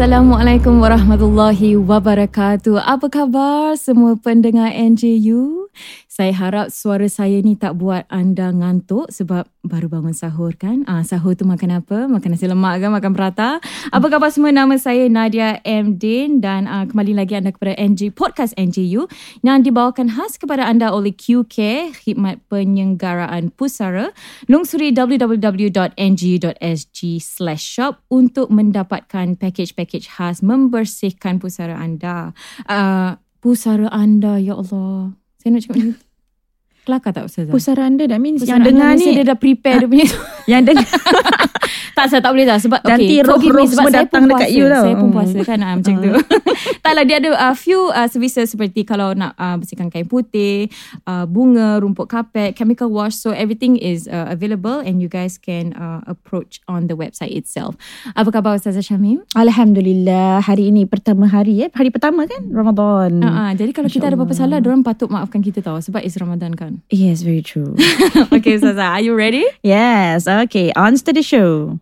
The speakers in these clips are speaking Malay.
Assalamualaikum warahmatullahi wabarakatuh. Apa khabar semua pendengar NJU? Saya harap suara saya ni tak buat anda ngantuk sebab baru bangun sahur kan? Ah, sahur tu makan apa? Makan nasi lemak kan? Makan prata? Apa khabar semua? Nama saya Nadia M. Din dan ah, kembali lagi anda kepada NJ Podcast NJU yang dibawakan khas kepada anda oleh QK, Khidmat Penyelenggaraan Pusara. Lungsuri www.ngu.sg slash shop untuk mendapatkan package-package khas membersihkan pusara anda. Uh, pusara anda, ya Allah. Saya nak cakap macam tu. Kelakar tak Ustazah? Pusara anda that means Pusara yang dengar ni dia dah prepare dia punya yang dengar tak saya tak boleh dah sebab Nanti okay, roh-roh me sebab semua saya datang dekat puasa. you tau. Saya pun Hmm. puasa kan ah, macam tu. Taklah dia ada uh, few uh, services seperti kalau nak uh, bersihkan kain putih, uh, bunga, rumput kapet, chemical wash so everything is uh, available and you guys can uh, approach on the website itself. Apa khabar Ustazah Syamim? Alhamdulillah hari ini pertama hari eh hari pertama kan Ramadan. Uh, uh, jadi kalau kita ada apa-apa salah, orang patut maafkan kita tahu sebab it's Ramadan kan. Yes, very true. okay Ustazah, are you ready? yes, okay, on to the show.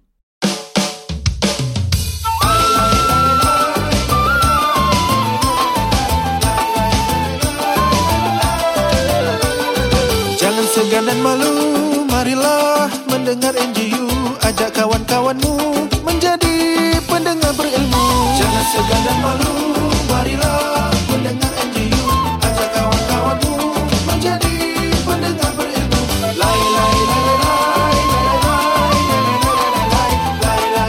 jangan malu marilah mendengar NGU ajak kawan-kawanmu menjadi pendengar berilmu jangan segan dan malu marilah mendengar NGU ajak kawan-kawanmu menjadi pendengar berilmu lai lai lai lai lai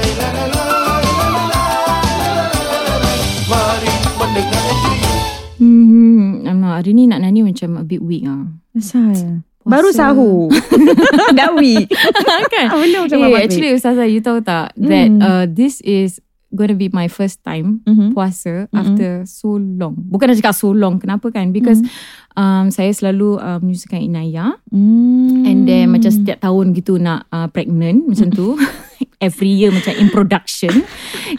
hari ni nak nani macam a bit weak ah asal Puasa. Baru sahur. Dah week. kan? Benda macam hey, actually Ustazah, you tahu tak that Hmm. uh, this is going to be my first time Mhm. puasa after so long. Bukan nak cakap so long, kenapa kan? Because um, saya selalu uh, menyusukan Inaya Hmm. and then macam setiap tahun gitu nak uh, pregnant macam tu. Every year macam in production.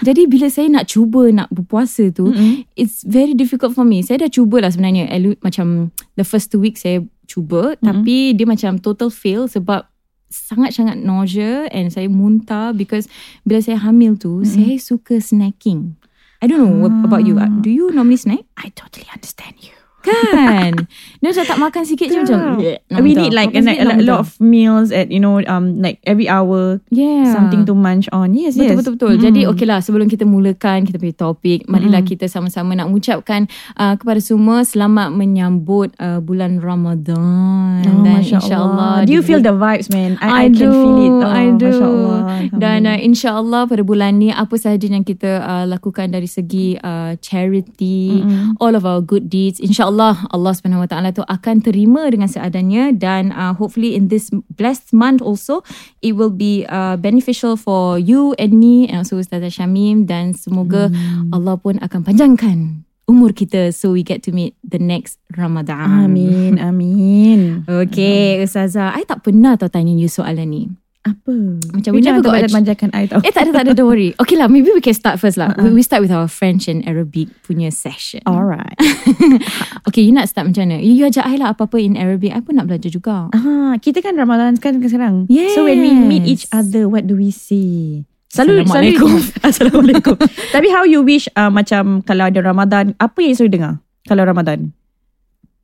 Jadi bila saya nak cuba nak berpuasa tu, Mm-mm. it's very difficult for me. Saya dah cuba lah sebenarnya. Macam the first two weeks saya cuba. Mm-hmm. Tapi dia macam total fail sebab sangat-sangat nausea and saya muntah because bila saya hamil tu, mm-hmm. saya suka snacking. I don't know what about you. Do you normally snack? I totally understand you. Kan? Dia macam tak makan sikit je macam "Bleh," nak we need like Makan a, lot of meals at you know um like every hour yeah. something to munch on. Yes, Betul yes. betul betul. Mm. Jadi okey lah sebelum kita mulakan kita punya topik, marilah kita sama-sama nak mengucapkan uh, kepada semua selamat menyambut uh, bulan Ramadan Oh, dan insyaallah Allah. Do you feel the vibes, man? I, I, I, can do, feel it. Oh, I do. Masya Allah. Dan uh, insyaAllah pada bulan ni apa sahaja yang kita uh, lakukan dari segi uh, charity, Mm-mm. all of our good deeds, insyaAllah Allah Subhanahu Wa Taala tu akan terima dengan seadanya dan uh, hopefully in this blessed month also it will be uh, beneficial for you and me and also Ustazah Syamim dan semoga Hmm. Allah pun akan panjangkan umur kita so we get to meet the next Ramadan. Amin, amin. Okay, Ustazah, I tak pernah tau tanya you soalan ni. Apa? Macam we never got a- terbanyak-banyakan I tau. Eh tak ada tak ada don't worry. Okay lah maybe we can start first lah. We, we start with our French and Arabic punya session. Alright. Okay you nak start macam mana? You, you ajak I lah apa-apa in Arabic. I pun nak belajar juga. Ah, kita kan Ramadan kan sekarang. Yes. So when we meet each other, what do we say? Selalu, Assalamualaikum. selalu Assalamualaikum. Tapi how you wish uh, macam kalau ada Ramadan, apa yang you selalu dengar? Kalau Ramadan.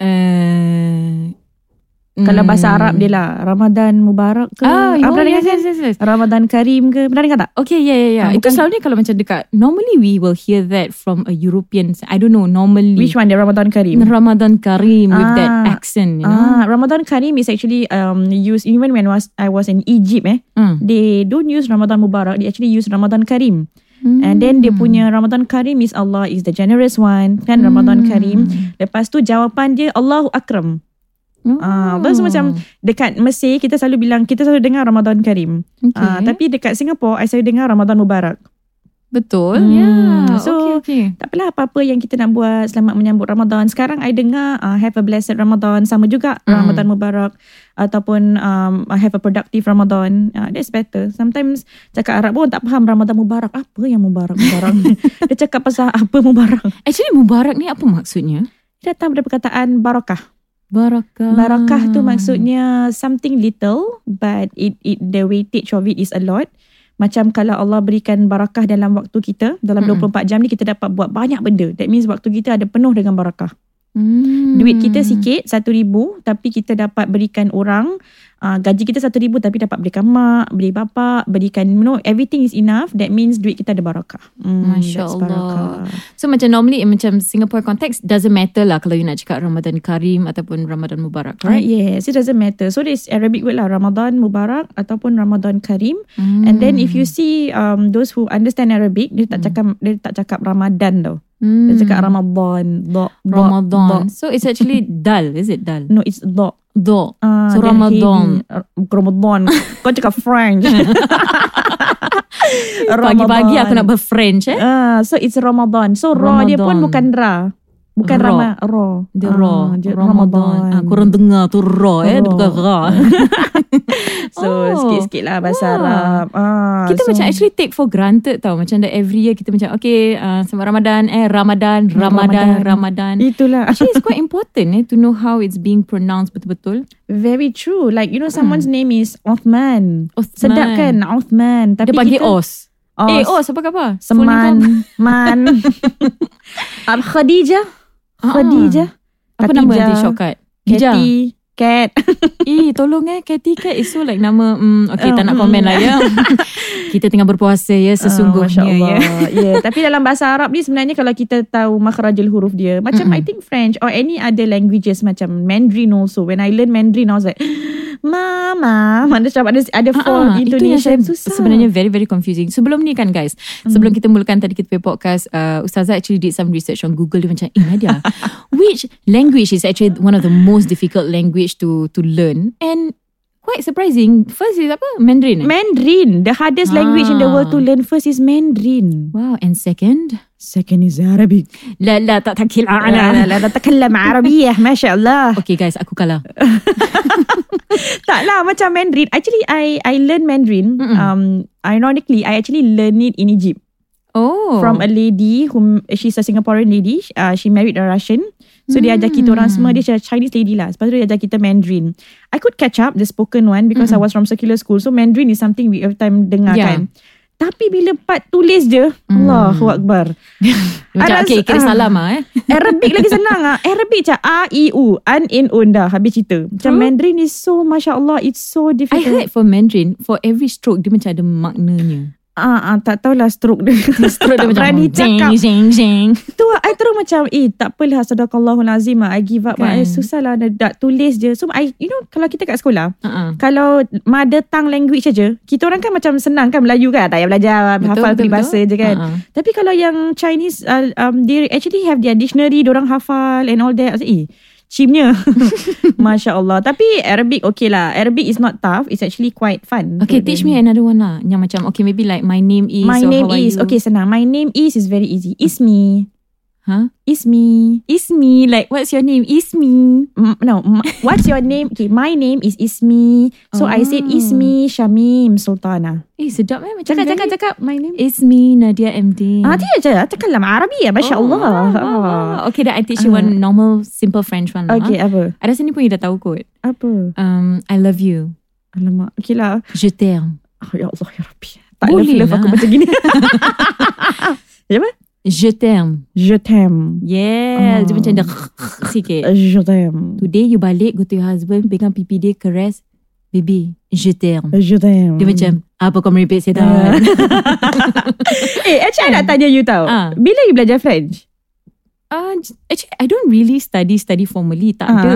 Uh, Kalau mm. bahasa Arab dia lah. Ramadan Mubarak ke? Ah, Ah, pernah yes, dengar yes, yes, yes. Ramadan Karim ke? Pernah dengar tak? Okay, yeah, yeah, yeah. Ah, Itu bukan- selalunya kalau macam dekat. Normally we will hear that from a European. I don't know, normally. Which one? The Ramadan Karim? Ramadan Karim with that Ah. accent, you know. Ah, Ramadan Karim is actually um used even when was I was in Egypt eh. Mm. They don't use Ramadan Mubarak. They actually use Ramadan Karim. And then dia punya Ramadan Karim is Allah is the generous one. Kan Ramadan Karim. Lepas tu jawapan dia Allahu Akram. Ah, uh, macam dekat Mesir kita selalu bilang kita selalu dengar Ramadan Karim. okay. Ah, tapi dekat Singapore I selalu dengar Ramadan Mubarak. Betul. Hmm, Ya. so- okay, okay. Tak apalah apa-apa yang kita nak buat selamat menyambut Ramadan. Sekarang I dengar uh, have a blessed Ramadan sama juga Hmm. Ramadan Mubarak ataupun um, have a productive Ramadan. Uh, that's better. Sometimes cakap Arab pun tak faham Ramadan Mubarak. Apa yang Mubarak Mubarak? Dia cakap pasal apa Mubarak? Actually Mubarak ni apa maksudnya? Dia datang dari perkataan barakah. Barakah. Barakah tu maksudnya something little but it it the weightage of it is a lot. Macam kalau Allah berikan barakah dalam waktu kita, dalam Mm-mm. 24 jam ni kita dapat buat banyak benda. That means waktu kita ada penuh dengan barakah. Hmm. Duit kita sikit, satu ribu, tapi kita dapat berikan orang, uh, gaji kita satu ribu tapi dapat belikan mak, beli bapa, berikan, you know, everything is enough. That means duit kita ada barakah. Mm, Masya Allah. barakah. So macam normally macam Singapore context doesn't matter lah kalau you nak cakap Ramadan Karim ataupun Ramadan Mubarak, Right? right? Yes, it doesn't matter. So there's Arabic word lah, Ramadan Mubarak ataupun Ramadan Karim. Hmm. And then if you see um, those who understand Arabic, dia tak cakap dia tak cakap Ramadan tau. Hmm. Dia cakap Ramadan. Do, do, Ramadan. do. So it's actually dal, is it dal? No, it's do. Do. Ah, So dia Ramadan. Uh, Ramadan. Kau cakap French. Pagi-pagi aku nak ber-French eh. Ah, so it's Ramadan. So ra dia pun Ramadan. bukan ra. Bukan Ra. Rama, ra. Dia Ah, raw. dia Ramadan. Ah, korang dengar tu raw eh. Dia Raw. bukan ra. Oh. sikit-sikit lah bahasa Ah. Arab. Ah, kita so, macam actually take for granted tau. Macam that every year kita macam okay uh, selamat Ramadan eh Ramadan Ramadan Ramadan. Itulah. Actually it's quite important eh to know how it's being pronounced betul-betul. Very true. Like you know someone's name is Uthman. Hmm. Uthman. Sedap kan Uthman. Tapi Dia panggil kita, Os. Os. Eh Os apa khabar? Full name Seman. Man. Khadijah. Ah, Khadijah. Apa nama nanti shortcut? Hijah. Cat. Eh tolong eh Cathy Cat is so like nama mm, Okay Oh, tak nak mm, komen mm. lah ya Kita tengah berpuasa ya Sesungguhnya Ah, Masya ya yeah. Tapi dalam bahasa Arab ni sebenarnya kalau kita tahu makhrajul huruf dia. Macam Mm-mm. I think French or any other languages macam Mandarin also. When I learn Mandarin I was like Mama. Mana macam ada, ada Ah, four ah, itu yang Indonesia saya susah. sebenarnya very very confusing. Sebelum ni kan guys, sebelum kita mulakan tadi kita punya podcast, uh, Ustazah actually did some research on Google dia macam, eh Nadia, which language is actually one of the most difficult language to to learn and quite surprising. First is apa? Mandarin. Eh? Mandarin. The hardest language in the world to Ah. learn first is Mandarin. wow, and second? Second is Arabic. La la tak takil لا لا لا نتكلم عربية ما شاء الله Okay guys, aku kalah. tak lah macam Mandarin. Actually I I learn Mandarin Mm-mm. um ironically I actually learn it in Egypt. Oh. from a lady whom she's a Singaporean lady. Uh, she married a Russian. So dia ajar kita orang semua. Dia macam Chinese lady lah. Lepas tu dia ajar kita Mandarin. I could catch up the spoken one because I was from secular school. So Mandarin is something we every time dengar Yeah. kan tapi bila part tulis je Allahu Akbar Macam, I okay, kira ah. salam lah eh. Arabic lagi senang ah. Arabic macam A I U an in un dah habis cerita. Macam True. Mandarin is so masya-Allah it's so I difficult. heard for Mandarin, for every stroke dia macam ada maknanya. Ah, ah tak tahulah stroke dia. Stroke dia macam berani cakap. zing, zing. Tu I terus macam eh tak apalah sadaqallahul azim ah. I give up. Kan. I susah lah nak, nak tulis je. So I you know kalau kita kat sekolah Uh-uh. kalau mother tongue language saja, kita orang kan macam senang kan Melayu kan, tak payah belajar, Betul, hafal betul, peribahasa betul. je kan. Ha-ha. Tapi kalau yang Chinese uh, um, they actually have their dictionary, orang hafal and all that. I like, eh, chimnya. Masya Allah. Tapi Arabic okay lah. Arabic is not tough. It's actually quite fun. Okay, teach learn. me another one lah. Yang macam, okay, maybe like my name is My name is you? okay senang. My name is is very easy. Ismi. Huh? Ismi. Ismi, like what's your name? Ismi. Mm, no, what's your name? Okay, my name is Ismi. So I said Oh. Ismi Shamim Sultana. Eh, sedap eh. Macam Cakap, cakap, cakap. My name. Ismi Nadia MD. Ah, dia je. Cakaplah Arabi ya. Masya Oh, Allah. Ah. Okay, then I teach you one normal, simple French one lah. Okay, apa? Ada sini pun you dah tahu kot. Apa? Um, I love you. Alamak. Okay lah. Je t'aime. Oh, ya Allah, ya Rabbi. Tak Boleh love, love aku lah. macam gini. Apa? Je t'aime. Je t'aime. Yeah. Dia Oh. macam dah sikit. Je t'aime. Today you balik go to your husband pegang pipi dia caress baby je t'aime. Je t'aime. Dia macam apa kau merepek setan. eh, actually I nak tanya you tau. Ah. Bila you belajar French? Uh, actually, I don't really study study formally, tak Ah. ada.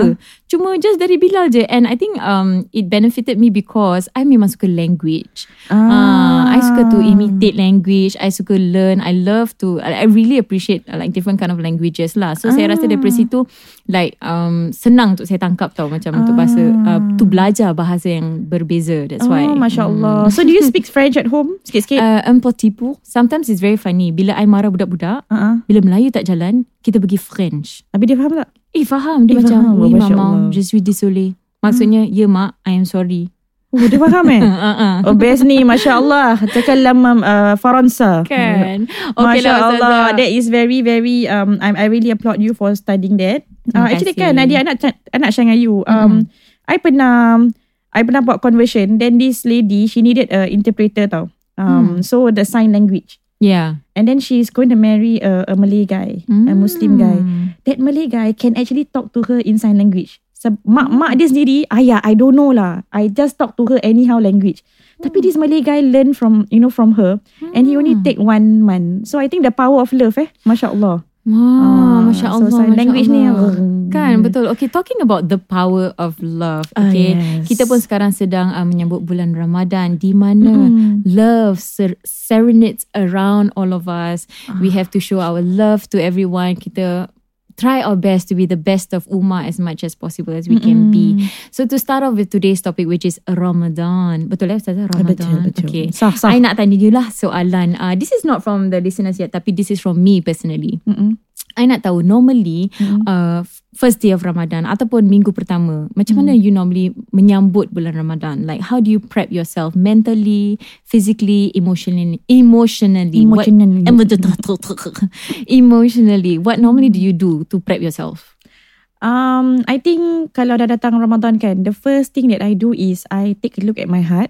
Cuma just dari Bilal je. And I think um it benefited me because I memang suka language. Ah, I suka to imitate language. I suka learn. I love to. I I really appreciate uh, like different kind of languages lah. So saya rasa daripada situ like um senang untuk saya tangkap tau macam untuk bahasa uh, to belajar bahasa yang berbeza. That's why. Oh, Masya Allah. So do you speak French at home? Sikit-sikit? Uh, un petit peu. Sometimes it's very funny. Bila I marah budak-budak, Uh-uh. bila Melayu tak jalan, kita pergi French. Habis dia faham tak? Eh faham Dia Eh, macam faham. Oui Masya maman Allah. Je suis désolée Maksudnya Ya mak I am sorry Oh, dia faham eh? uh-uh. Oh, best ni. Masya Allah. Cakap lama uh, Faransa. Kan Masya lah, Allah. Ustazah. That is very, very, um, I, I really applaud you for studying that. Uh, Terima actually kan, Nadia, I nak, I nak share dengan you. Um, I pernah, I pernah buat conversion. Then this lady, she needed a interpreter tau. Um, So the sign language. Yeah And then she's going to marry a, a Malay guy, a Muslim guy. Hmm. That Malay guy can actually talk to her in sign language. So, mak mak dia sendiri, ayah, I don't know lah. I just talk to her anyhow language. Tapi this Malay guy learn from, you know, from her. And he only take one month. So I think the power of love eh. Masya Allah. Wah, Ah, Masya so Allah sign Masya language ni, Allah. mm. Kan betul Okay talking about the power of love Ah, Okay yes. Kita pun sekarang sedang uh, Menyambut bulan Ramadan Di mana Mm. Love ser- serenades around all of us We have to show our love to everyone Kita Try our best to be the best of Ummah as much as possible as we can be. So to start off with today's topic which is Ramadan. Betul lah Ustazah Ramadan. betul, betul. Okay. Sah, sah. I nak tanya you lah soalan. Uh, this is not from the listeners yet tapi this is from me personally. Mm-mm. I nak tahu normally uh, first day of Ramadan ataupun minggu pertama macam mana you normally menyambut bulan Ramadan? Like how do you prep yourself mentally physically emotionally emotionally? Emotionally. what, emotionally. What normally do you do to prep yourself? Um, I think kalau dah datang Ramadan kan, the first thing that I do is I take a look at my heart.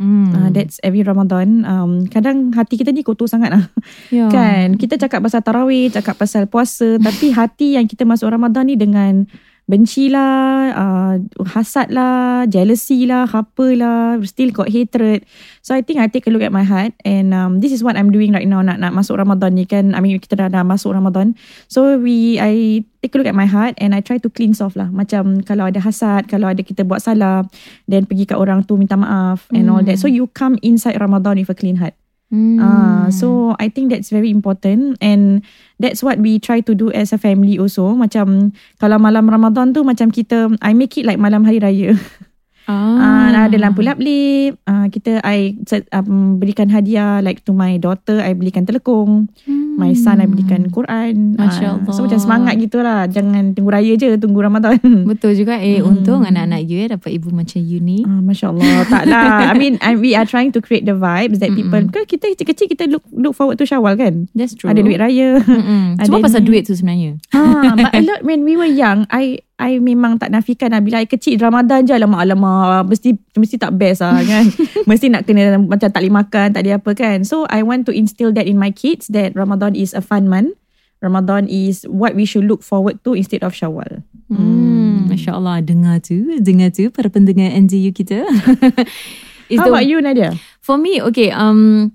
Hmm. Uh, that's every Ramadan. Um, kadang hati kita ni kotor sangat lah. yeah. Kan kita cakap pasal tarawih, cakap pasal puasa tapi hati yang kita masuk Ramadan ni dengan benci lah, uh, hasad lah, jealousy lah, apa lah, still got hatred. So I think I take a look at my heart and um, this is what I'm doing right now nak nak masuk Ramadan ni kan. I mean kita dah dah masuk Ramadan. So we I take a look at my heart and I try to cleanse off lah. Macam kalau ada hasad, kalau ada kita buat salah, then pergi kat orang tu minta maaf and all that. So you come inside Ramadan with a clean heart. Hmm. Ah, so I think that's very important and that's what we try to do as a family also. Macam kalau malam Ramadan tu macam kita I make it like malam hari raya. Ah, ah. ada lampu lap-lip. Ah, kita I um, berikan hadiah like to my daughter I belikan telekung. My son I belikan Quran. Hmm. Masya Ah, Allah. so macam semangat gitulah. Jangan tunggu raya je, tunggu Ramadan. betul juga eh untung anak-anak you eh dapat ibu macam you ni Ah, Masya Allah Tak lah I mean I, We are trying to create the vibes That people Kan kita kecil-kecil Kita look look forward to Syawal kan that's true Ada duit raya Mm-mm. Cuma pasal duit tu sebenarnya ha, But a lot when we were young I I memang tak nafikan lah. Bila I kecil Ramadan je. Alamak alamak Mesti mesti tak best lah kan? Mesti nak kena Macam tak boleh makan Tak ada apa kan? So I want to instill that in my kids That Ramadan is a fun month. Ramadan is what we should look forward to instead of Syawal. Hmm, Masya Allah Dengar tu Dengar tu Para pendengar NZU kita. How the- about you Nadia? For me okay um,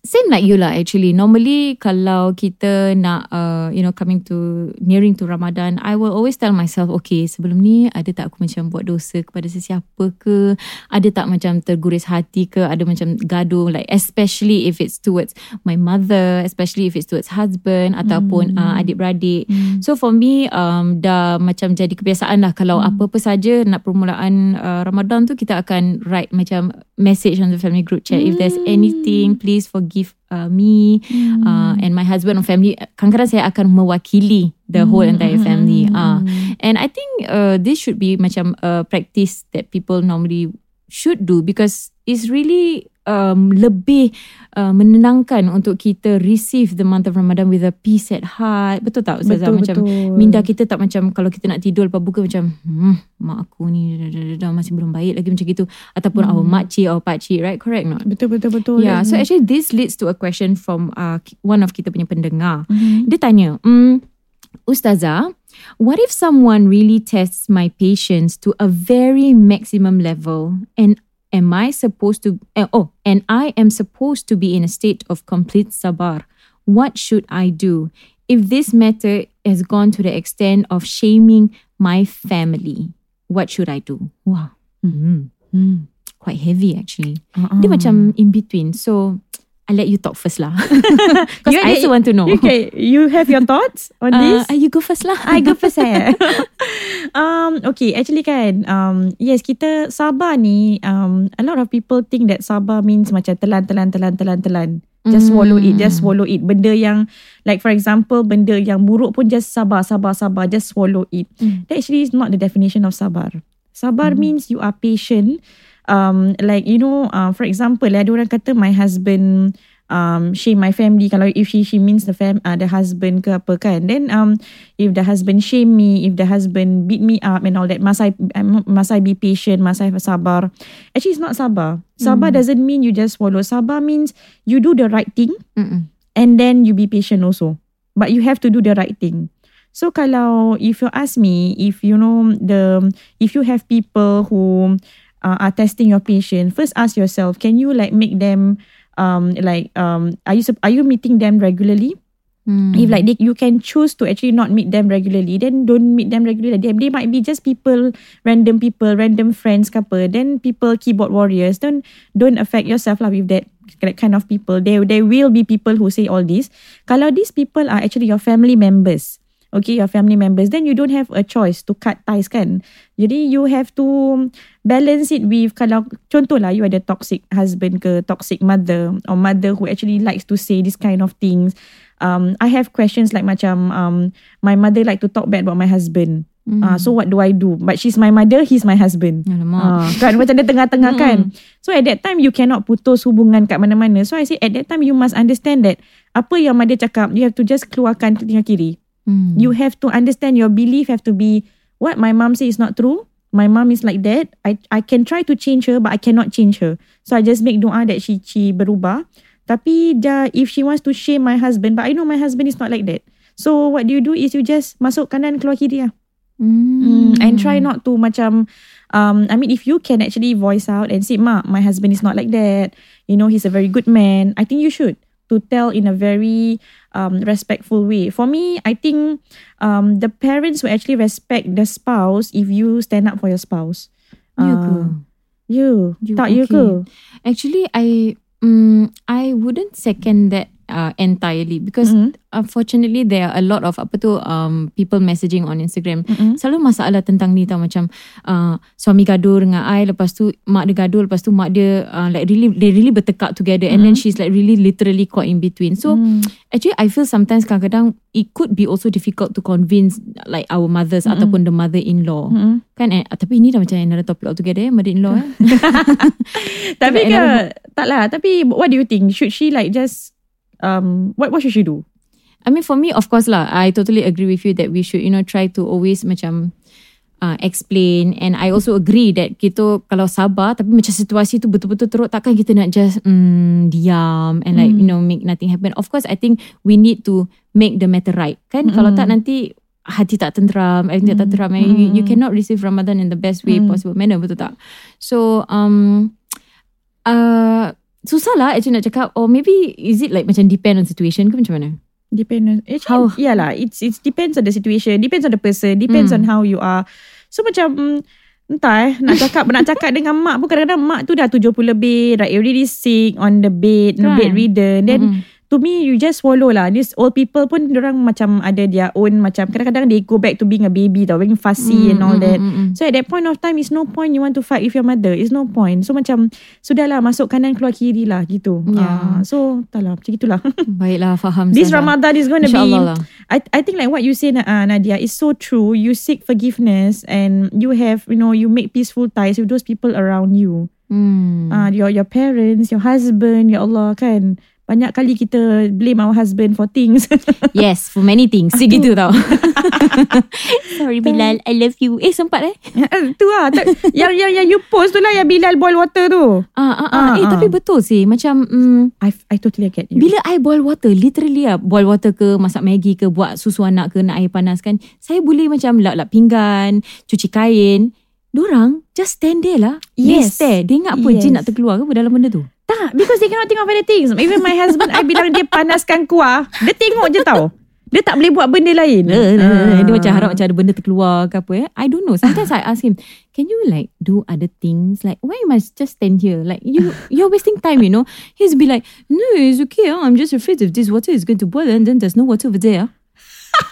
Same like you lah actually. Normally Kalau kita nak uh, You know coming to Nearing to Ramadan I will always tell myself Okay sebelum ni Ada tak aku macam Buat dosa kepada sesiapa ke? Ada tak macam Terguris hati ke? Ada macam gaduh Like especially If it's towards My mother Especially if it's towards husband Ataupun uh, adik-beradik. So for me um, Dah macam jadi kebiasaan lah. Kalau apa-apa saja Nak permulaan uh, Ramadan tu Kita akan write macam Message on the family group chat. If there's anything Please forgive uh, me uh, And my husband or family Kadang-kadang saya akan mewakili The whole entire family uh. And I think uh, This should be macam a practice That people normally should do Because it's really um, Lebih uh, menenangkan Untuk kita receive the month of Ramadan With a peace at heart Betul tak Ustazah? Betul, macam betul. minda kita tak macam Kalau kita nak tidur lepas buka macam hmm, Mak aku ni dah, dah, dah, dah, Masih belum baik lagi macam gitu Ataupun our makcik Our pakcik Right correct not? Betul betul betul. Yeah, so actually this leads to a question from uh, one of kita punya pendengar. Mhm. Dia tanya, mm, Ustazah, what if someone really tests my patience to a very maximum level and am I supposed to, eh, oh, and I am supposed to be in a state of complete sabar. What should I do? if this matter has gone to the extent of shaming my family, what should I do? Wow. Mm. Hmm. Quite heavy actually. Uh-uh. Dia macam in between. So I let you talk first lah. Because I also want to know. Okay, you have your thoughts on Uh, this? you go first lah. I go first eh. um, okay, actually kan, um, yes, kita sabar ni, um, a lot of people think that sabar means macam telan, telan, telan, telan, telan. Just Mm. swallow it, just swallow it. Benda yang, like for example, benda yang buruk pun just sabar, sabar, sabar, just swallow it. Mm. That actually is not the definition of sabar. Sabar means you are patient. Um, like you know, uh, for example, ada orang kata my husband um shame my family kalau if she she means the fam uh, the husband ke apa kan then um if the husband shame me if the husband beat me up and all that must I um, must I be patient must I sabar? Actually it's not sabar. Sabar doesn't mean you just follow. Sabar means you do the right thing Mm-mm. and then you be patient also. But you have to do the right thing. So kalau if you ask me if you know the if you have people who uh, are testing your patience first ask yourself can you like make them um like um are you are you meeting them regularly? Mm. if like they, you can choose to actually not meet them regularly then don't meet them regularly. They, they might be just people random people random friends ke apa. Then people keyboard warriors don't don't affect yourself lah with that that kind of people. There there will be people who say all this. Kalau these people are actually your family members okay your family members then you don't have a choice to cut ties kan jadi you have to balance it with kalau contohlah you ada toxic husband ke toxic mother or mother who actually likes to say this kind of things um I have questions like macam um my mother like to talk bad about my husband Mm. uh, so what do I do but she's my mother he's my husband Alamak. Ah, kan macam dia tengah-tengah kan. So at that time you cannot putus hubungan kat mana-mana. So I say at that time you must understand that apa yang mother cakap you have to just keluarkan tengah kiri. Mm. You have to understand your belief have to be what my mom say is not true. My mom is like that. I I can try to change her but I cannot change her. So I just make doa that she she berubah. Tapi dia if she wants to shame my husband but I know my husband is not like that. So what do you do is you just masuk kanan keluar kiri lah. Mm, and try not to macam um I mean if you can actually voice out and say mak my husband is not like that you know he's a very good man I think you should to tell in a very um respectful way for me I think um the parents will actually respect the spouse if you stand up for your spouse ke? you, You- tak you okay. ke Actually, I um, I wouldn't second that uh, entirely because Mhm. unfortunately there are a lot of apa tu um, people messaging on Instagram. Mm-mm. Selalu masalah tentang ni tau macam uh, suami gaduh dengan I lepas tu mak dia gaduh lepas tu mak dia uh, like really they really bertekak together and then she's like really literally caught in between. So Mm. actually I feel sometimes kadang-kadang it could be also difficult to convince like our mothers ataupun the mother-in-law. Mm-mm. Kan eh, tapi ini dah macam another topic altogether eh mother-in-law eh. tapi ke tak lah tapi what do you think should she like just um what what should she do? I mean for me of course lah I totally agree with you that we should you know try to always macam uh, explain. And I also agree that kita kalau sabar tapi macam situasi tu betul-betul teruk takkan kita nak just mm, diam and like you know make nothing happen. Of course I think we need to make the matter right kan? Kalau tak nanti hati tak tenteram everything tak tenteram and you, you cannot receive Ramadan in the best way possible. Manner betul tak? So um uh, susah lah actually nak cakap or maybe is it like macam depend on situation ke macam mana? Depend on actually, How- Yeah lah It's it depends on the situation Depends on the person Depends on how you are. So macam mm, Entah eh Nak cakap Nak cakap dengan mak pun Kadang-kadang mak tu dah 70 lebih Like already sick On the bed Kan? Bedridden. Then Mm-mm. To me you just swallow lah These old people pun Diorang macam Ada their own Macam kadang-kadang They go back to being a baby tau Being fussy and all Mm, that mm, mm, mm. So at that point of time Is no point you want to fight with your mother Is no point So macam Sudahlah masuk kanan keluar kiri lah Gitu Yeah. Ah, So tak lah Macam itulah Baiklah faham This Sarah. Ramadan is going to be lah. I I think like what you say uh, Nadia is so true. You seek forgiveness and you have you know you make peaceful ties with those people around you. Hmm. Uh, your your parents, your husband, ya Allah kan. Banyak kali kita blame our husband for things. Yes, for many things. Si gitu tau. Sorry Bilal, I love you. Eh sempat eh? tu lah. Yang yang yang you post tu lah yang Bilal boil water tu. Ah, ah, ah. Ah, eh ah. tapi betul sih. Macam mm, I I totally get you. bila I boil water, literally lah. Boil water ke, masak Maggi ke, buat susu anak ke, nak air panas kan. Saya boleh macam lap-lap pinggan, cuci kain. Diorang just stand there lah. Yes. They stare. Dia ingat apa Yes. jin nak terkeluar ke dalam benda tu? Tak, because they cannot think of anything. Even my husband, I bilang dia panaskan kuah, dia tengok je tau. Dia tak boleh buat benda lain. Uh, dia macam harap macam ada benda terkeluar ke apa eh. I don't know. Sometimes I ask him, can you like do other things? Like why you must just stand here? Like you you're wasting time, you know. He's be like, no, it's okay. Oh, I'm just afraid if this water is going to boil and then there's no water over there.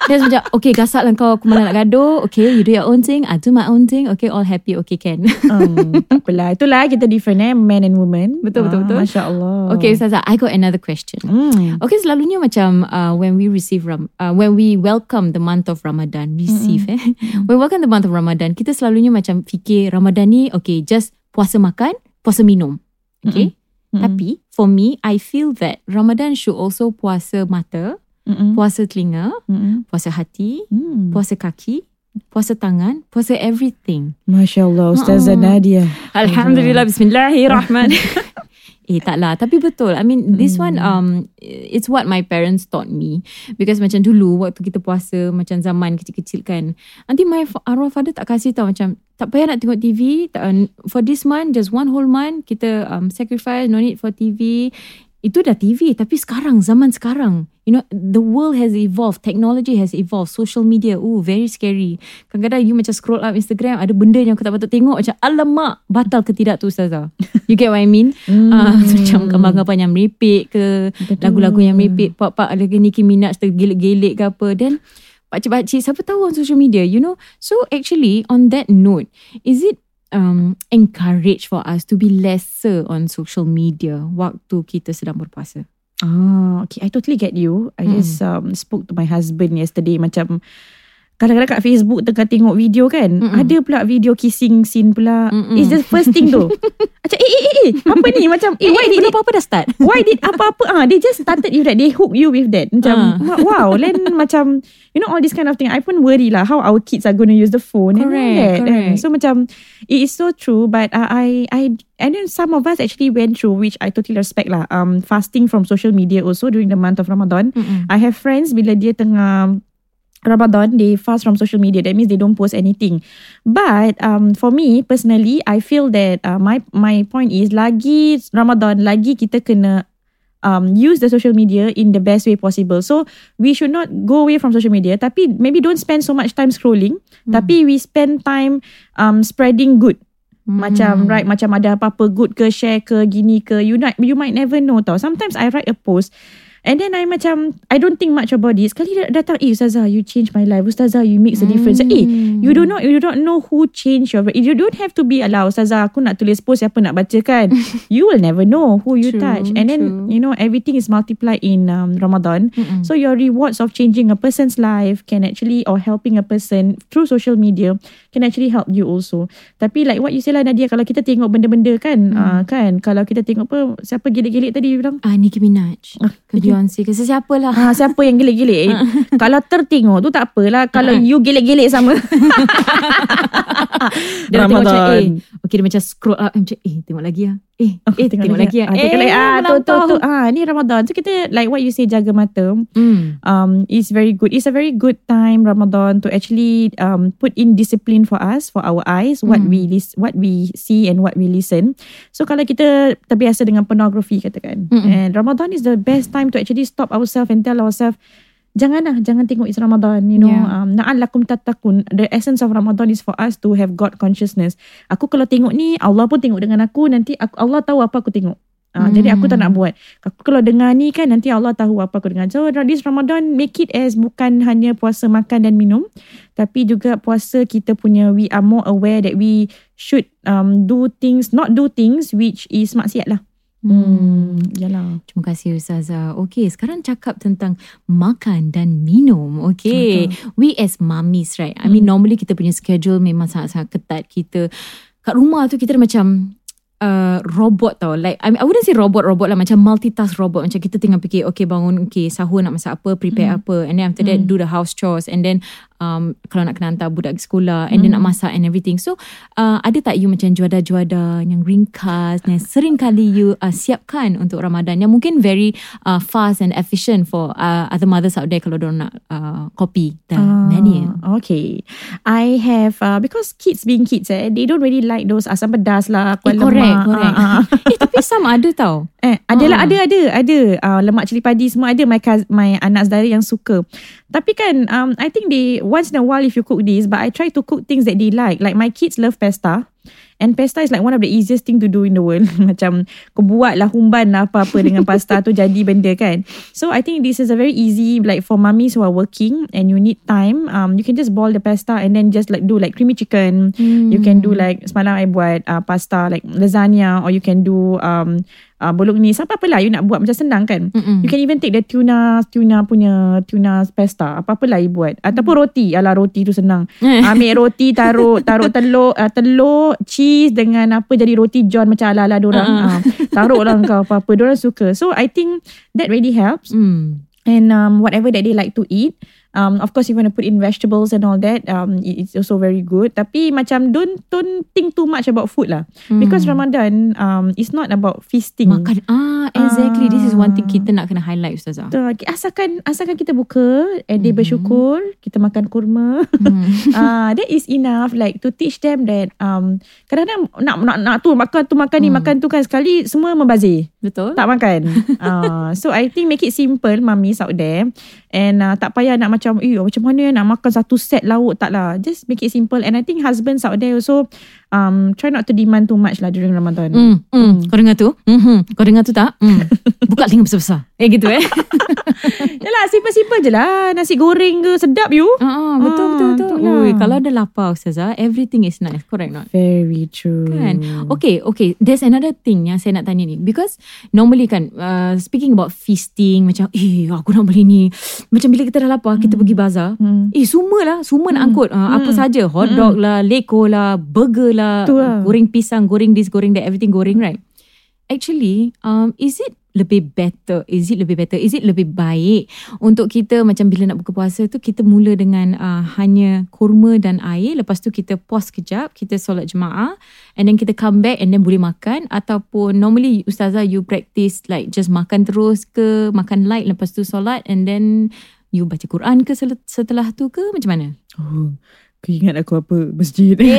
Dia macam Okay gasak lah kau Aku malah nak gaduh Okay you do your own thing I do my own thing Okay all happy Okay can um, tak apalah. Itulah kita different eh. Man and woman. Betul, betul, Ah, betul. Masya Allah. Okay Ustazah I got another question Hmm. Okay selalunya macam uh, When we receive Ram, uh, When we welcome the month of Ramadan Receive eh When we welcome the month of Ramadan Kita selalunya macam fikir Ramadan ni Okay just Puasa makan Puasa minum Okay Mm-mm. Tapi For me I feel that Ramadan should also Puasa mata Mm-mm. Puasa telinga Mm-mm. Puasa hati Hmm. Puasa kaki Puasa tangan Puasa everything Masya Allah Ustazah Oh. Nadia. Alhamdulillah Bismillahirrahmanirrahim Eh tak lah Tapi betul I mean this one um It's what my parents taught me Because macam dulu Waktu kita puasa Macam zaman kecil-kecil kan Nanti my arwah father tak kasih tau Macam tak payah nak tengok TV tak, uh, For this month Just one whole month Kita um, sacrifice No need for TV Itu dah TV Tapi sekarang Zaman sekarang You know The world has evolved Technology has evolved Social media Oh very scary. Kadang-kadang you macam scroll up Instagram Ada benda yang kau tak patut tengok Macam alamak Batal ke tidak tu Ustazah? You get what I mean? Hmm. Ah, Macam gambar-gambar yang merepek ke Lagu-lagu yang merepek Pak-pak ada Nicki Minaj Tergelik-gelik ke apa. Then Pakcik-pakcik Siapa tahu on social media You know? So actually On that note Is it um, encourage for us to be lesser on social media waktu kita sedang berpuasa. Ah, okay. I totally get you. I Mm. just um, spoke to my husband yesterday. Macam kadang-kadang kat Facebook tengah tengok video kan. Mm-mm. Ada pula video kissing scene pula. Mm-mm. It's the first thing tu. macam eh, eh, eh, eh. Apa ni? Macam eh, why did belum apa-apa dah start. why did apa-apa ah they just started you that they hook you with that macam Ah. wow then macam you know all this kind of thing I pun worry lah how our kids are going to use the phone and all Correct, that correct. so macam it is so true but uh, I I and then some of us actually went through which I totally respect lah um fasting from social media also during the month of Ramadan Mm-mm. I have friends bila dia tengah Ramadan they fast from social media. That means they don't post anything. But um for me personally I feel that uh, my my point is lagi Ramadan lagi kita kena um use the social media in the best way possible. So we should not go away from social media. Tapi maybe don't spend so much time scrolling. Tapi we spend time um spreading good. Macam Hmm. right macam ada apa-apa good ke share ke gini ke. You not you might never know tau. Sometimes I write a post and then I macam I don't think much about this sekali dia datang eh ustazah you change my life ustazah you makes a difference eh Hmm. you don't know you don't know who change your you don't have to be ala ustazah aku nak tulis post siapa nak baca kan you will never know who you True, touch and then true. you know everything is multiplied in um, Ramadan Mm-mm. so your rewards of changing a person's life can actually or helping a person through social media can actually help you also. Tapi like what you say lah Nadia kalau kita tengok benda-benda kan Hmm. uh, kan kalau kita tengok apa siapa gelik-gelik tadi you bilang Ah, Nicki Minaj. Ah, Ke Beyonce ke sesiapa lah. Ah, siapa yang gelik-gelik? Eh, kalau tertengok tu tak apalah. Kalau you gelik-gelik sama. Dia dah tengok macam Ramadan. eh. Okay dia macam scroll up. Macam eh tengok lagi lah. Eh, eh tengok, lagi lah. Ah, tengok lagi. Ah, tu, tu, tu. Ah, ni Ramadan. So kita like what you say jaga mata. Hmm. um, is very good. It's a very good time Ramadan to actually um, put in discipline for us, for our eyes, what Mm. we lis- what we see and what we listen. So kalau kita terbiasa dengan pornography katakan, Mm-mm. and Ramadan is the best time to actually stop ourselves and tell ourselves. Janganlah, jangan tengok it's Ramadan. You know, Yeah. um, na'an lakum tatakun. The essence of Ramadan is for us to have God consciousness. Aku kalau tengok ni, Allah pun tengok dengan aku. Nanti aku, Allah tahu apa aku tengok. Uh, Jadi aku tak nak buat. Aku kalau dengar ni kan nanti Allah tahu apa aku dengar. So this Ramadan make it as bukan hanya puasa makan dan minum tapi juga puasa kita punya we are more aware that we should um, do things not do things which is maksiat lah. Hmm, yalah. Terima kasih Ustazah. Okay, sekarang cakap tentang makan dan minum. Okay, we as mummies, right? I mean, normally kita punya schedule memang sangat-sangat ketat. Kita kat rumah tu kita macam uh, robot tau. Like, I, mean, I wouldn't say robot-robot lah. Macam multitask robot. Macam kita tengah fikir, okay bangun, okay sahur nak masak apa, prepare apa. And then after that, do the house chores. And then um, kalau nak kena hantar budak ke sekolah. And then nak masak and everything. So, uh, ada tak you macam juada-juada yang ringkas yang sering kali you uh, siapkan untuk Ramadan yang mungkin very uh, fast and efficient for uh, other mothers out there kalau diorang nak uh, copy the Ah, menu. Okay. I have, uh, because kids being kids eh, they don't really like those asam pedas lah, Eh, kuah correct, lemak. correct. Ah, ah. eh, tapi sama ada tau. Eh, ada lah, Ah. ada, ada, ada. Uh, lemak cili padi semua ada. My, my anak saudara yang suka. Tapi kan um, I think they Once in a while If you cook this But I try to cook Things that they like Like my kids love pasta And pasta is like one of the easiest thing to do in the world. Macam kau buat lah humban lah apa-apa dengan pasta tu jadi benda kan. So I think this is a very easy like for mummies who are working and you need time. Um, you can just boil the pasta and then just like do like creamy chicken. Hmm. You can do like semalam I buat uh, pasta like lasagna or you can do um, uh, bolognese. Apa-apa lah you nak buat macam senang kan. Mm-mm. You can even take the tuna tuna punya tuna pasta. Apa-apa lah you buat. Ataupun roti. Alah roti tu senang. Ambil roti taruh taruh telur uh, telur cheese dengan apa jadi roti john macam ala-ala dorang. Uh-uh. Uh, taruh lah kau apa-apa dorang suka. So I think that really helps. Hmm. And um, whatever that they like to eat. Um, of course, if you want to put in vegetables and all that, um, it- it's also very good. Tapi macam don't don't think too much about food lah. Because Ramadan um, is not about feasting. Makan ah exactly this is one thing Ah. kita nak kena highlight ustazah. Betul. Asalkan asalkan kita buka and they bersyukur, kita makan kurma. Hmm. Ah, that is enough like to teach them that um kadang-kadang nak nak nak tu makan tu makan ni makan tu kan sekali semua membazir. Betul? Tak makan. uh, so I think make it simple mummies out there. And uh, tak payah nak macam eh macam mana nak makan satu set lauk tak lah. Just make it simple and I think husbands out there also um try not to demand too much lah during Ramadan. Hmm, hmm. Kau dengar tu? Hmm. Kau dengar tu tak? Hmm. Buka telinga besar-besar. Eh gitu eh. Yalah simple-simple je lah. Nasi goreng ke sedap you. Ah, betul Ah, betul betul. betul lah. Ui, kalau ada lapar ustazah, everything is nice. Correct not? Very true. Kan Okay okay There's another thing Yang saya nak tanya ni Because Normally kan uh, Speaking about feasting Macam Eh aku nak beli ni Macam bila kita dah lapar Kita pergi bazar Hmm. Eh semua lah Semua nak angkut uh, Apa saja Hot dog lah Leko lah Burger lah lah. Goreng pisang Goreng this Goreng that Everything goreng right Actually um, Is it lebih better? Is it lebih better? Is it lebih baik Untuk kita macam Bila nak buka puasa tu Kita mula dengan uh, Hanya kurma dan air Lepas tu kita pause kejap Kita solat jemaah And then kita come back And then boleh makan Ataupun Normally Ustazah you practice Like just makan terus ke Makan light Lepas tu solat And then You baca Quran ke Setelah tu ke? Macam mana? Oh, ingat aku apa? Masjid. Eh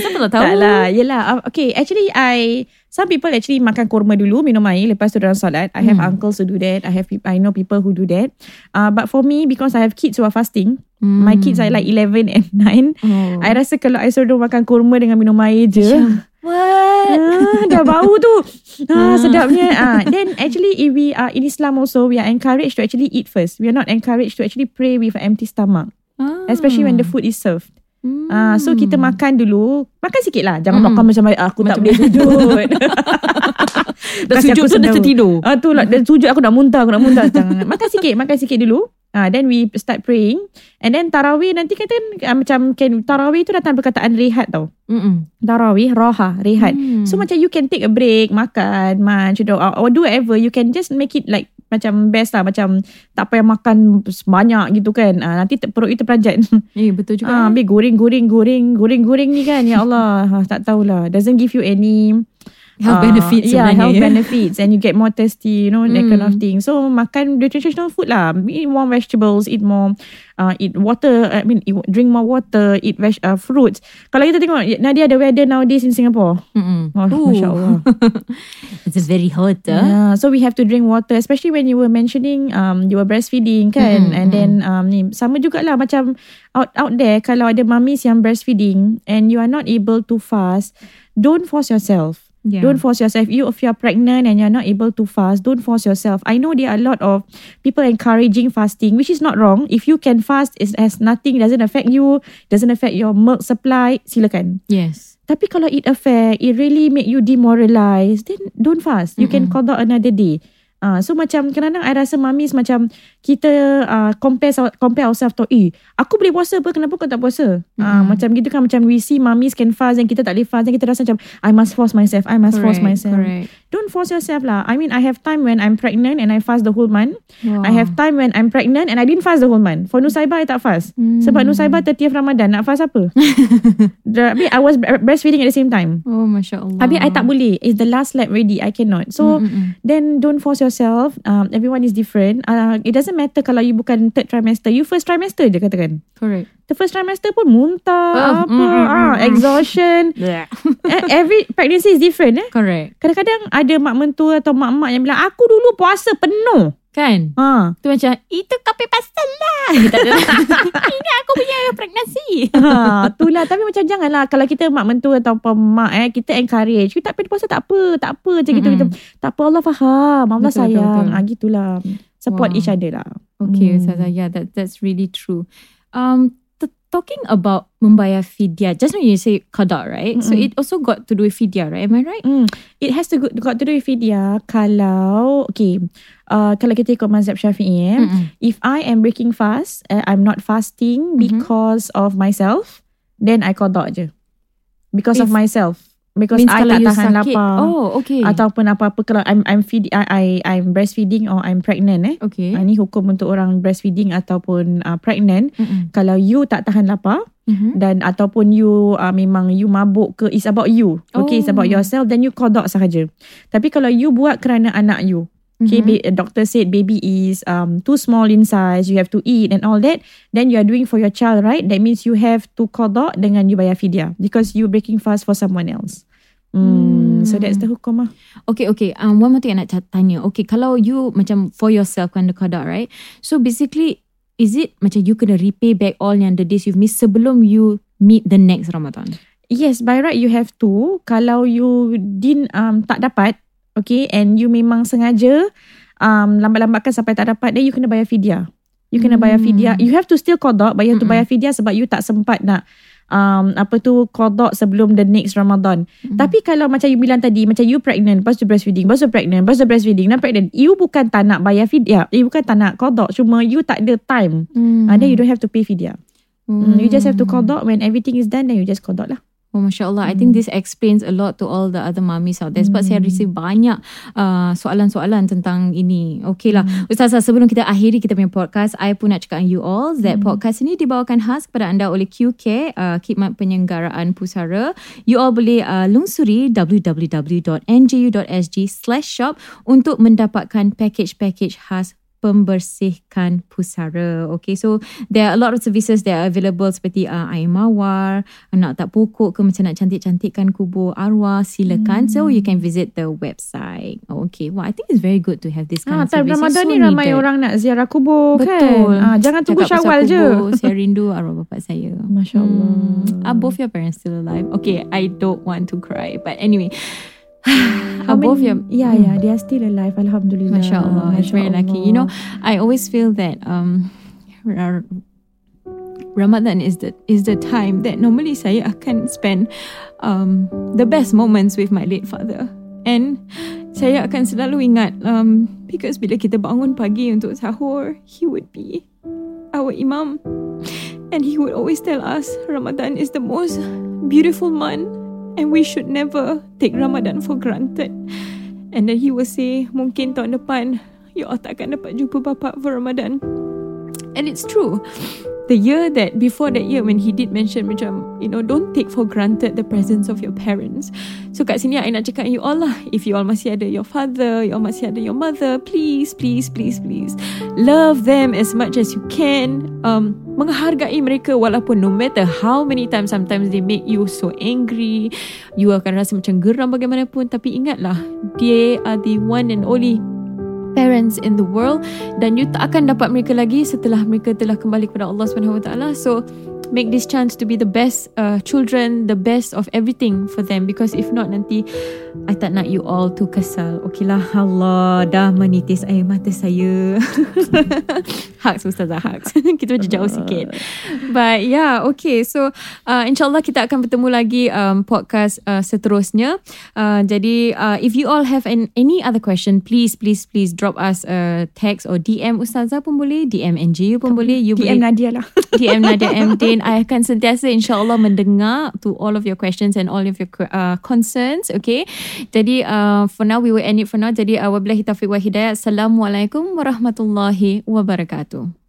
siapa tak tahu Tak lah, yelah. Uh, Okay, actually I, some people actually makan kurma dulu, minum air, lepas tu dalam solat. I have Hmm. uncles who do that. I have, I know people who do that. Uh, but for me, because I have kids who are fasting, Hmm. my kids are like 11 and 9. oh. I rasa kalau I suruh makan kurma dengan minum air je. What Ah, dah bau tu. Ah, sedapnya. Ah, then actually if we are in Islam also, we are encouraged to actually eat first. We are not encouraged to actually pray with an empty stomach. Ah. Especially when the food is served. Hmm. Ah, so kita makan dulu, makan sikit lah. Jangan Hmm. makan macam aku tak Macam- boleh sujud. Dah sujud aku tu dah tertidur Ah tu lah, dah sujud aku nak muntah, aku nak muntah. Jangan. makan sikit, makan sikit dulu. Ah, then we start praying. And then tarawih nanti kan ah, macam can, tarawih tu datang perkataan rehat tau. Mm-mm. Tarawih, roha, rehat. Hmm. So macam you can take a break, makan, munch, you know, or, or do whatever. You can just make it like macam best lah. Macam tak payah makan banyak gitu kan. Ah, nanti ter- perut you terperanjat. Eh betul juga. Ah, habis goreng, goreng, goreng, goreng, goreng ni kan. Ya Allah, ah, tak tahulah. Doesn't give you any Health ah, benefits Yeah, sebenarnya, health ya. benefits and you get more thirsty, you know, that kind of Mm. thing. So makan the traditional food lah. Eat more vegetables, eat more, uh, eat water. I mean, eat, drink more water, eat veg, uh, fruits. Kalau kita tengok Nadia the weather nowadays in Singapore. Mm-mm. Oh, Ooh. Masya Allah. It's very hot. ah. Yeah, so we have to drink water, especially when you were mentioning um you were breastfeeding kan, Mm, and then um ni sama jugalah macam out out there kalau ada mummies yang breastfeeding and you are not able to fast, don't force yourself. Yeah. Don't force yourself. You if you are pregnant and you're not able to fast, don't force yourself. I know there are a lot of people encouraging fasting, which is not wrong. If you can fast, it has nothing, doesn't affect you, doesn't affect your milk supply, silakan. Yes. Tapi kalau it affect, it really make you demoralized, then don't fast. You can Mm-mm. call out another day. Ah, so macam kadang-kadang I rasa mamis macam kita uh, compare compare ourselves tu, eh aku boleh puasa apa kenapa kau tak puasa? Ah, Mm. macam gitu kan macam we see mamis can fast and kita tak boleh fast and kita rasa macam I must force myself, I must force Correct, myself. Correct. Don't force yourself lah. I mean I have time when I'm pregnant and I fast the whole month. Wow. I have time when I'm pregnant and I didn't fast the whole month. For Nusaibah I tak fast. Hmm. Sebab Nusaibah 30th Ramadan nak fast apa? Tapi I was breastfeeding at the same time. Oh Masya Allah. Habis I tak boleh. It's the last lap ready. I cannot. So Mm-mm. then don't force yourself. Um, everyone is different. Uh, it doesn't matter kalau you bukan third trimester. You first trimester je katakan. Correct. The first trimester pun muntah, Oh, apa, mm, mm, ah, mm, mm. exhaustion. Yeah. Eh, Every pregnancy is different eh. Correct. Kadang-kadang ada mak mentua atau mak-mak yang bilang, aku dulu puasa penuh. Kan? Ha. Tu macam, itu kopi pastel lah. ada. Ini aku punya pregnancy. ha, itulah tapi macam janganlah kalau kita mak mentua atau mak eh kita encourage kita tak pergi puasa tak apa tak apa je gitu kita tak apa Allah faham Allah Betul, betul, sayang betul. ah gitulah support Wow. each other lah Okay, Hmm. Ustazah. Yeah, that, that's really true. Um, talking about membayar fidya, just now you say qada, right? So Mm-mm. it also got to do with fidya, right? Am I right? Hmm, it has to go, got to do with fidya kalau okay uh, kalau kita ikut mazhab syafi'i eh, Mm-mm. if I am breaking fast uh, I'm not fasting Mhm. because of myself then I qada je because of If- myself because Means I tak tahan sakit. lapar Oh, okay. ataupun apa-apa kalau I'm I'm feed I, I I'm breastfeeding or I'm pregnant eh okay. Ah, Ini hukum untuk orang breastfeeding ataupun uh, pregnant. Mm-mm. Kalau you tak tahan lapar Mhm. dan ataupun you uh, memang you mabuk ke it's about you. Okay, it's about Oh. yourself then you kodok sahaja. Tapi kalau you buat kerana anak you. Okay, Mhm. ba- doctor said baby is um too small in size, you have to eat and all that. Then you are doing for your child, right? That means you have to kodok dengan you bayar fidyah because you breaking fast for someone else. Hmm, so that's the hukum lah. Okay, okay. Um, one more thing I nak tanya. Okay, kalau you macam for yourself kan the qada, right? So basically, is it macam you kena repay back all yang the days you've missed sebelum you meet the next Ramadan? Yes, by right you have to. Kalau you din um, tak dapat, okay, and you memang sengaja um, lambat-lambatkan sampai tak dapat, then you kena bayar fidyah. You kena bayar Hmm. fidyah. You have to still kodok, but you have to Mm-mm. bayar fidyah sebab you tak sempat nak um, apa tu kodok sebelum the next Ramadan. Mm. Tapi kalau macam you bilang tadi, macam you pregnant, lepas tu breastfeeding, lepas tu pregnant, lepas tu breastfeeding, dan pregnant, you bukan tak nak bayar fidyah. You bukan tak nak kodok, cuma you tak ada time. Hmm. Mm. then you don't have to pay fidyah. Mm. You just have to kodok when everything is done, then you just kodok lah. Oh, Masya Allah. I think this explains a lot to all the other mummies out there. Sebab saya receive banyak uh, soalan-soalan tentang ini. Okay lah. Ustazah, sebelum kita akhiri kita punya podcast, I pun nak cakap dengan you all that podcast ini dibawakan khas kepada anda oleh QK, uh, Khidmat Penyelenggaraan Pusara. You all boleh uh, lungsuri www.nju.sg slash shop untuk mendapatkan package-package khas pembersihkan pusara. Okay, so there are a lot of services that are available seperti uh, air mawar, nak tak pokok ke macam nak cantik-cantikkan kubur arwah, silakan. So you can visit the website. Okay, well I think it's very good to have this kind Ah, of time service. Ramadan It's ni so ramai needed. orang nak ziarah kubur Betul. kan. Ah, jangan tunggu Cakap syawal je. kubur, Saya rindu arwah bapak saya. Masya Allah. Hmm. Are both your parents still alive? Okay, I don't want to cry. But anyway. How many- your... Yeah, yeah, they are still alive. Alhamdulillah. Masya Allah. It's very lucky. You know, I always feel that um, Ra- Ramadan is the is the time that normally saya akan spend um, the best moments with my late father. And saya akan selalu ingat um, because bila kita bangun pagi untuk sahur, he would be our imam. And he would always tell us Ramadan is the most beautiful month and we should never take Ramadan for granted. And then he will say, mungkin tahun depan, you all tak akan dapat jumpa bapa for Ramadan. And it's true. The year that, before that year when he did mention macam, you know, don't take for granted the presence of your parents. So kat sini I nak cakap you all lah, if you all masih ada your father, you all masih ada your mother, please, please, please, please, love them as much as you can. Um, menghargai mereka walaupun no matter how many times sometimes they make you so angry, you akan rasa macam geram bagaimanapun. Tapi ingatlah, they are the one and only parents in the world dan you tak akan dapat mereka lagi setelah mereka telah kembali kepada Allah Subhanahu Wa Taala. So make this chance to be the best uh, children, the best of everything for them because if not nanti I tak nak you all to kesal. Okeylah Allah dah menitis air mata saya. Haks Ustazah Haks. kita macam jauh sikit. But yeah, okay. So uh, insyaAllah kita akan bertemu lagi um, podcast uh, seterusnya. Uh, jadi uh, if you all have an, any other question, please, please, please drop us a text or DM Ustazah pun boleh, DM NGU pun boleh. You DM boleh Nadia lah. DM Nadia M. Din. I akan sentiasa insyaAllah mendengar to all of your questions and all of your uh, concerns. Okay. Jadi uh, for now, we will end it for now. Jadi uh, wabillahi taufiq wa hidayah. Assalamualaikum warahmatullahi wabarakatuh.